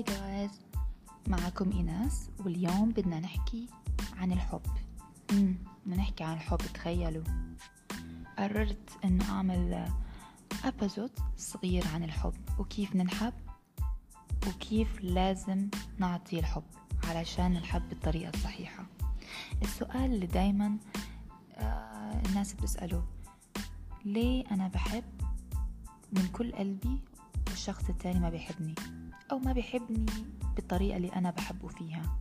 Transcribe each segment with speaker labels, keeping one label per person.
Speaker 1: هاي جايز معكم إيناس واليوم بدنا نحكي عن الحب. امم بدنا نحكي عن الحب تخيلوا. قررت إنه أعمل ابيزود صغير عن الحب وكيف ننحب وكيف لازم نعطي الحب علشان نحب بالطريقة الصحيحة. السؤال اللي دايما آه الناس بتسأله ليه أنا بحب من كل قلبي والشخص التاني ما بيحبني؟ أو ما بيحبني بالطريقة اللي أنا بحبه فيها.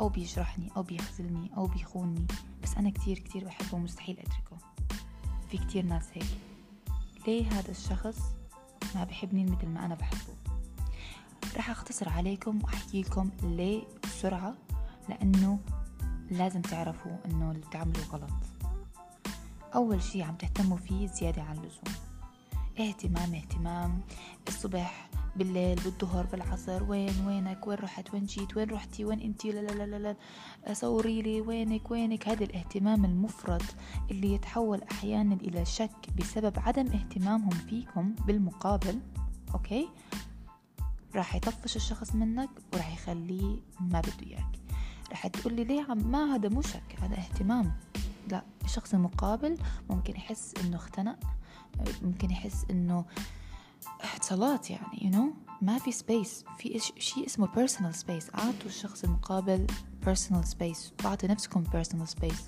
Speaker 1: أو بيجرحني أو بيخذلني أو بيخونني بس أنا كتير كتير بحبه ومستحيل أتركه. في كتير ناس هيك. ليه هذا الشخص ما بحبني مثل ما أنا بحبه؟ رح أختصر عليكم وأحكي لكم ليه بسرعة. لأنه لازم تعرفوا أنه اللي بتعملوه غلط. أول شي عم تهتموا فيه زيادة عن اللزوم. اهتمام اهتمام. الصبح بالليل بالظهر بالعصر. وين وينك؟ وين رحت؟ وين جيت؟ وين رحتي؟ وين انتي؟ لا لا لا لا صوري لي. وينك؟ وينك؟ هذا الاهتمام المفرط اللي يتحول أحيانا إلى شك بسبب عدم اهتمامهم فيكم بالمقابل. أوكي؟ راح يطفش الشخص منك وراح يخليه ما بده إياك. راح تقول لي ليه عم ما هذا مو شك هذا اهتمام. لا الشخص المقابل ممكن يحس إنه اختنق ممكن يحس إنه اتصالات يعني you know ما في space في شيء اسمه personal space. أعطوا الشخص المقابل personal space. واعطوا نفسكم personal space.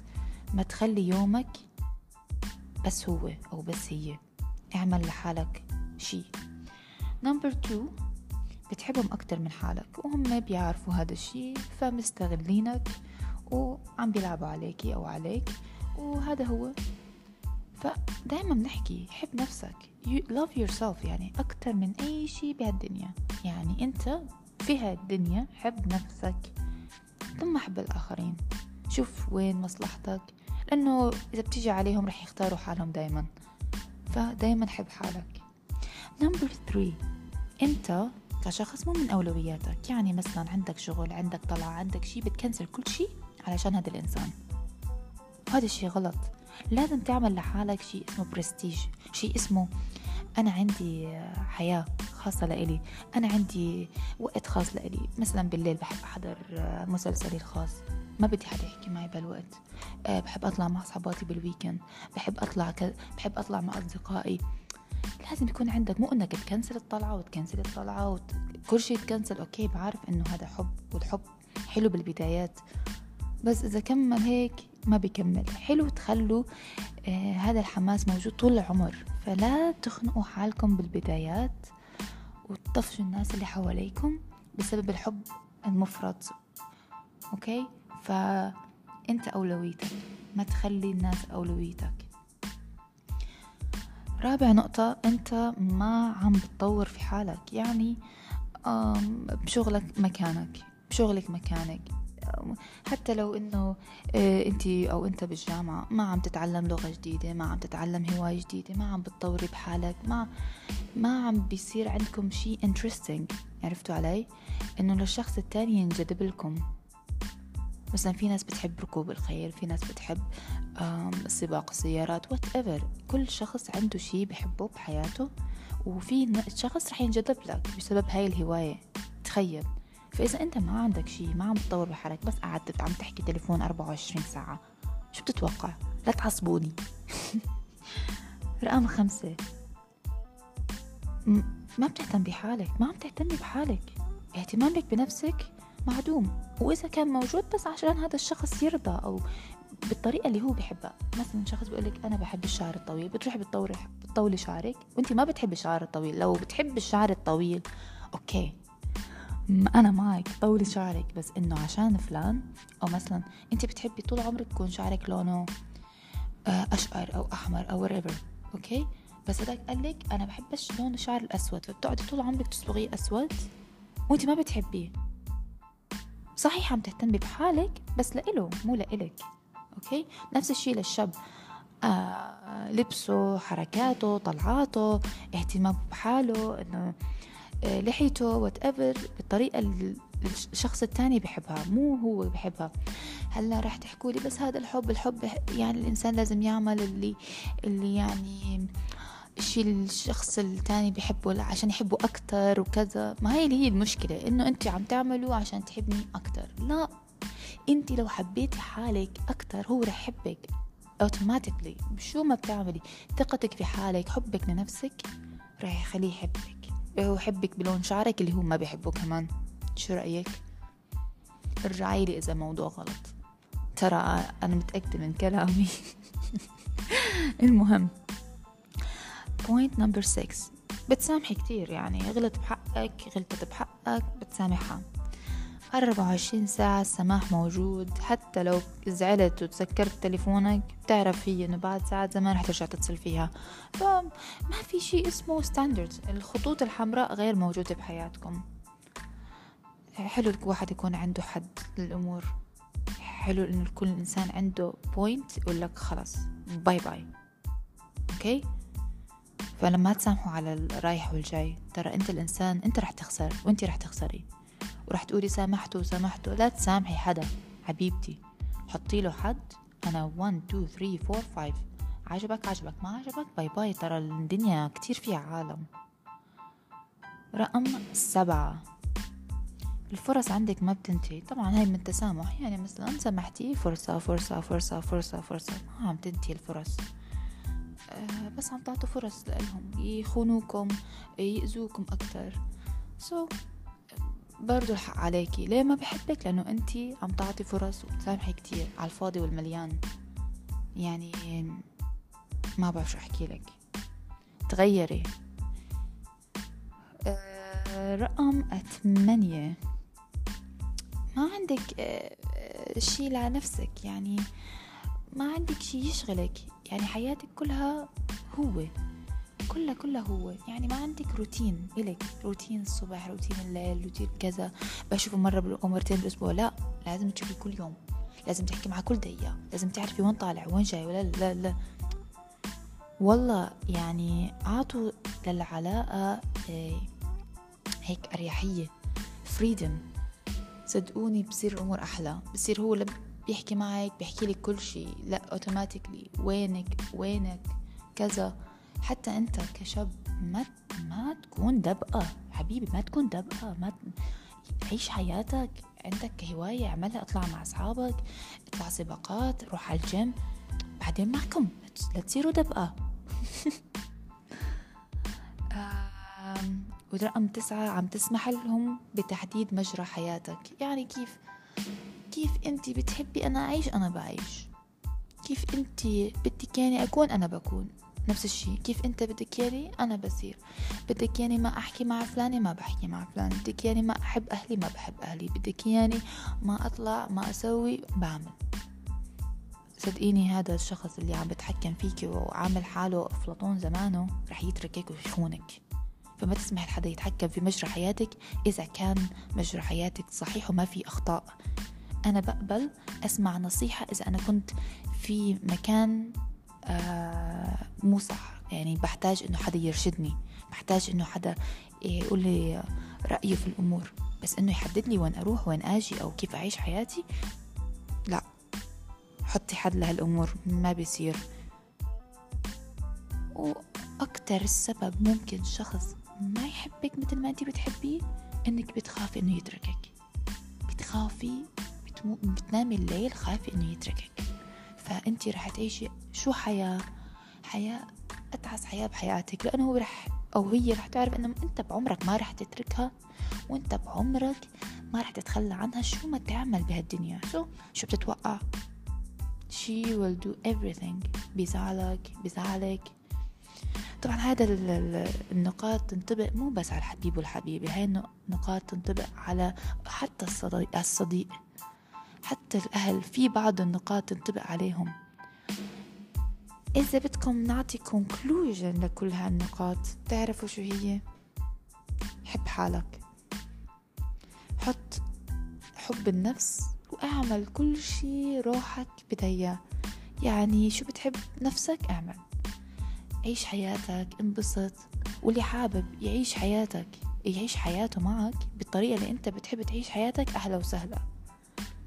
Speaker 1: ما تخلي يومك بس هو أو بس هي. اعمل لحالك شيء number 2 بتحبهم أكتر من حالك. وهم بيعرفوا هذا الشيء فمستغلينك وعم بيلعبوا عليكي أو عليك. وهذا هو فدايما بنحكي حب نفسك you love yourself يعني أكتر من أي شيء بهالدنيا. يعني أنت في هالدنيا حب نفسك ثم حب الآخرين. شوف وين مصلحتك. لأنه إذا بتيجي عليهم رح يختاروا حالهم دايما. فدايما حب حالك. number 3 أنت كشخص مو من أولوياتك. يعني مثلا عندك شغل عندك طلعة عندك شي بتكنسل كل شي علشان هذا الإنسان. وهذا الشي غلط. لازم تعمل لحالك شيء اسمه برستيج شيء اسمه أنا عندي حياة خاصة لإلي أنا عندي وقت خاص لإلي. مثلا بالليل بحب أحضر مسلسلي الخاص ما بدي حدا يحكي معي بهالوقت. أه بحب أطلع مع صحباتي بال weekend بحب أطلع ك... بحب أطلع مع أصدقائي. لازم يكون عندك مو إنك تكنسل الطلعة وتكنسل الطلعة وت... كل شيء تكنسل. okay بعرف إنه هذا حب والحب حلو بالبدايات. بس إذا كمل هيك ما بيكمل. حلو تخلوا آه هذا الحماس موجود طول العمر. فلا تخنقوا حالكم بالبدايات وتطفشوا الناس اللي حواليكم بسبب الحب المفرط. أوكي؟ فأنت أولويتك. ما تخلي الناس أولويتك. رابع نقطة أنت ما عم بتطور في حالك. يعني بشغلك مكانك بشغلك مكانك. حتى لو إنه انت أو أنت بالجامعة ما عم تتعلم لغة جديدة ما عم تتعلم هواية جديدة ما عم بتطوري بحالك ما ما عم بيصير عندكم شيء interesting. عرفتوا علي؟ إنه للشخص التاني ينجذب لكم مثلا في ناس بتحب ركوب الخيل في ناس بتحب سباق السيارات whatever كل شخص عنده شيء بحبه بحياته وفي شخص رح ينجذب لك بسبب هاي الهواية. تخيل. فإذا أنت ما عندك شيء ما عم تطور بحالك بس قعدت عم تحكي تليفون 24 ساعة شو بتتوقع؟ لا تعصبوني. رقم خمسة. ما بتهتم بحالك ما عم تهتمي بحالك. اهتمامك بنفسك معدوم. وإذا كان موجود بس عشان هذا الشخص يرضى أو بالطريقة اللي هو بحبها مثلا شخص بيقول لك أنا بحب الشعر الطويل. بتروحي بتطوري بتطولي شعرك. وأنت ما بتحبي الشعر الطويل. لو بتحبي الشعر الطويل أوكي. أنا معك طولي شعرك بس إنه عشان فلان أو مثلا أنت بتحبي طول عمرك يكون شعرك لونه أشقر أو أحمر أو whatever okay؟ بس هذاك قال لك أنا بحب لون الشعر الأسود فبتقعدي طول عمرك تصبغيه أسود وأنت ما بتحبيه. صحيح عم تهتمي بحالك بس لإله مو لإلك okay؟ نفس الشيء للشاب آه لبسه حركاته طلعاته اهتمامه بحاله إنه آه لحيته whatever بالطريقة اللي الشخص التاني بحبها مو هو بحبها. هلا راح تحكوا لي بس هذا الحب الحب يعني الإنسان لازم يعمل اللي اللي يعني الشي الشخص التاني بيحبه عشان يحبه أكتر وكذا. ما هي اللي هي المشكلة إنه أنت عم تعملوا عشان تحبني أكتر. لا أنت لو حبيتي حالك أكتر هو رح يحبك اوتوماتيكلي شو ما بتعملي؟ ثقتك في حالك حبك لنفسك رح يخليه يحبك. هو يحبك بلون شعرك اللي هو ما بيحبه كمان. شو رأيك؟ ارجعي لي إذا موضوع غلط. ترى أنا متأكدة من كلامي. المهم point number 6 بتسامحي كتير يعني غلط بحقك غلطت بحقك بتسامحها. 24 ساعة السماح موجود. حتى لو زعلت وتسكرت تليفونك بتعرف هي إنه بعد ساعات زمان رح ترجع تتصل فيها. فما في شيء اسمه standard الخطوط الحمراء غير موجودة بحياتكم. حلو الواحد يكون عنده حد للأمور. حلو إنه كل إنسان عنده point يقول لك خلاص bye bye okay فلما تسامحوا على الرايح والجاي ترى أنت الإنسان أنت رح تخسر وأنت رح تخسري. ورح تقولي سامحته سامحته لا تسامحي حدا حبيبتي. حطي له حد. أنا 1 2 3 4 5 عجبك عجبك. ما عجبك؟ bye bye. ترى الدنيا كتير فيها عالم. رقم سبعة. الفرص عندك ما بتنتهي. طبعا هاي من التسامح. يعني مثلا سمحتي فرصة فرصة فرصة فرصة فرصة. ما عم تنتهي الفرص. أه بس عم تعطوا فرص لهم يخونوكم يأذوكم أكتر. so so, برضو الحق عليكي. ليه ما بحبك؟ لأنه أنتي عم تعطي فرص وبتسامحي كتير على الفاضي والمليان. يعني ما بعرف شو أحكي لك. تغيري. أه رقم ثمانية. ما عندك أه شي لنفسك. يعني ما عندك شي يشغلك. يعني حياتك كلها هو. كلها كلها هو. يعني ما عندك روتين إلك. روتين الصبح روتين الليل روتين كذا. بشوفه مرة أو مرتين بالأسبوع. لا لازم تشوفي كل يوم. لازم تحكي مع كل دقيقة. لازم تعرفي وين طالع وين جاي ولا لا لا. والله يعني أعطوا للعلاقة إيه، هيك أريحية. فريدم صدقوني بصير الأمور أحلى. بصير هو لما بيحكي معك بيحكي لك كل شيء. لا اوتوماتيكلي وينك؟ وينك؟ كذا. حتى أنت كشاب ما ما تكون دبقة حبيبي ما تكون دبقة ما عيش حياتك عندك كهواية اعملها اطلع مع أصحابك اطلع سباقات روح على الجيم. بعدين معكم. لا تصيروا دبقة ورقم تسعة عم تسمح لهم بتحديد مجرى حياتك. يعني كيف كيف أنت بتحبي أنا أعيش؟ أنا بعيش. كيف أنت بدك يعني أكون؟ أنا بكون. نفس الشيء. كيف أنت بدك ياني أنا بصير. بدك ياني ما أحكي مع فلانة ما بحكي مع فلان بدك ياني ما أحب أهلي ما بحب أهلي. بدك ياني ما أطلع ما أسوي بعمل. صدقيني هذا الشخص اللي عم بتحكم فيك وعامل حاله أفلاطون زمانه رح يتركك ويخونك. فما تسمح لحدا يتحكم في مجرى حياتك إذا كان مجرى حياتك صحيح وما في أخطاء. أنا بقبل أسمع نصيحة إذا أنا كنت في مكان آه مو صح. يعني بحتاج إنه حدا يرشدني. بحتاج إنه حدا يقول لي رأيه في الأمور. بس إنه يحدد لي وين أروح وين أجي أو كيف أعيش حياتي لا. حطي حد لهالأمور ما بيصير. وأكتر السبب ممكن شخص ما يحبك مثل ما أنت بتحبيه إنك بتخافي إنه يتركك. بتخافي. بتنامي الليل خايفة إنه يتركك. فأنت رح تعيشي شو حياة؟ حياة أتعس حياة بحياتك لأنه هو رح أو هي رح تعرف إنه أنت بعمرك ما رح تتركها وأنت بعمرك ما رح تتخلى عنها. شو ما تعمل بهالدنيا؟ شو؟ شو بتتوقع؟ She will do everything. بزعلك بزعلك طبعا هذا النقاط تنطبق مو بس على الحبيب والحبيبة هاي النقاط تنطبق على حتى الصديق, الصديق. حتى الأهل في بعض النقاط تنطبق عليهم. إذا بدكم نعطي conclusion لكل هالنقاط تعرفوا شو هي؟ حب حالك. حط حب النفس واعمل كل شي روحك بدها يعني شو بتحب نفسك؟ اعمل. عيش حياتك انبسط. واللي حابب يعيش حياتك يعيش حياته معك بالطريقة اللي انت بتحب تعيش حياتك أهلا وسهلا.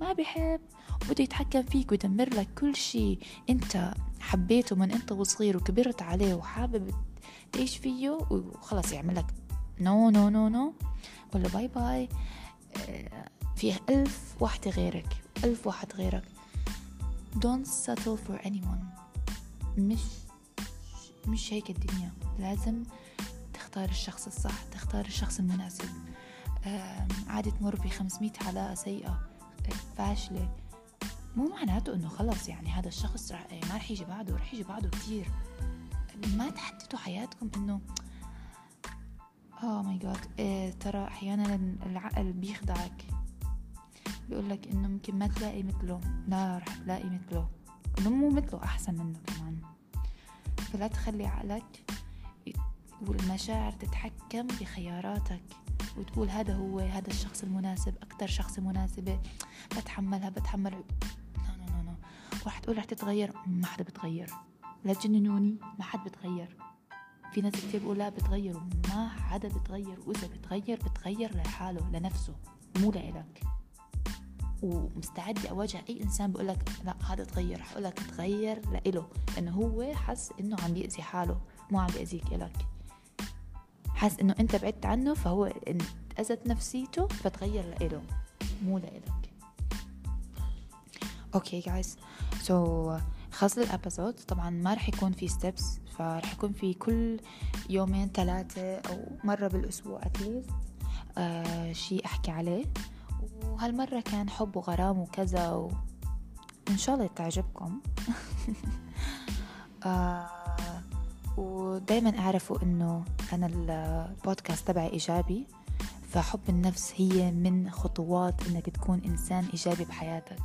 Speaker 1: ما بحب وبده يتحكم فيك ويدمر لك كل شيء انت حبيته من انت وصغير وكبرت عليه وحابب تعيش فيه وخلص يعمل لك. no no no no له bye bye آه، فيه ألف واحدة غيرك ألف واحد غيرك. Don't settle for anyone. مش مش هيك الدنيا. لازم تختار الشخص الصح تختار الشخص المناسب. عادي تمر بخمسمية علاقة سيئة. فاشلة مو معناته إنه خلص يعني هذا الشخص رح ما رح يجي بعده رح يجي بعده كتير. ما تحددوا حياتكم انه آه ماي جاد ترى أحيانا العقل بيخدعك. بيقول لك إنه ممكن ما تلاقي مثله. لا رح تلاقي مثله. إنه مو مثله أحسن منه كمان. فلا تخلي عقلك والمشاعر تتحكم بخياراتك. وتقول هذا هو هذا الشخص المناسب أكتر شخص مناسبة بتحملها بتحمل لا لا لا لا. رح تقول رح تتغير. ما حدا بتغير. لا تجننوني ما حد بتغير. في ناس كتير بيقول لا بتغير. ما حدا بتغير. وإذا بتغير بتغير لحاله لنفسه مو لإلك ومستعدة أواجه أي إنسان بقول لك لا هذا تغير. حقول لك تغير لإله. لأنه هو حس إنه عم بيأذي حاله مو عم بيأذيك إلك. حس إنه أنت بعدت عنه فهو أذت نفسيته فتغير لإله مو لإلك. okay guys so خلص ال episode طبعا ما رح يكون في steps فرح يكون في كل يومين ثلاثة أو مرة بالأسبوع أتليست آه شي أحكي عليه. وهالمرة كان حب وغرام وكذا و... إن شاء الله تعجبكم. آه ودايما اعرفوا إنه أنا البودكاست تبعي إيجابي فحب النفس هي من خطوات إنك تكون إنسان إيجابي بحياتك.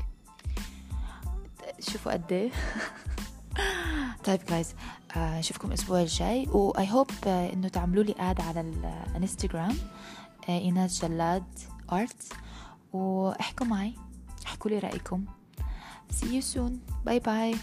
Speaker 1: شوفوا قد إيه. طيب جايز اشوفكم آه الأسبوع الجاي و I hope آه إنه تعملوا لي add على الانستغرام آه إيناس جلاد Art واحكوا معي احكوا لي رأيكم. See you soon. bye bye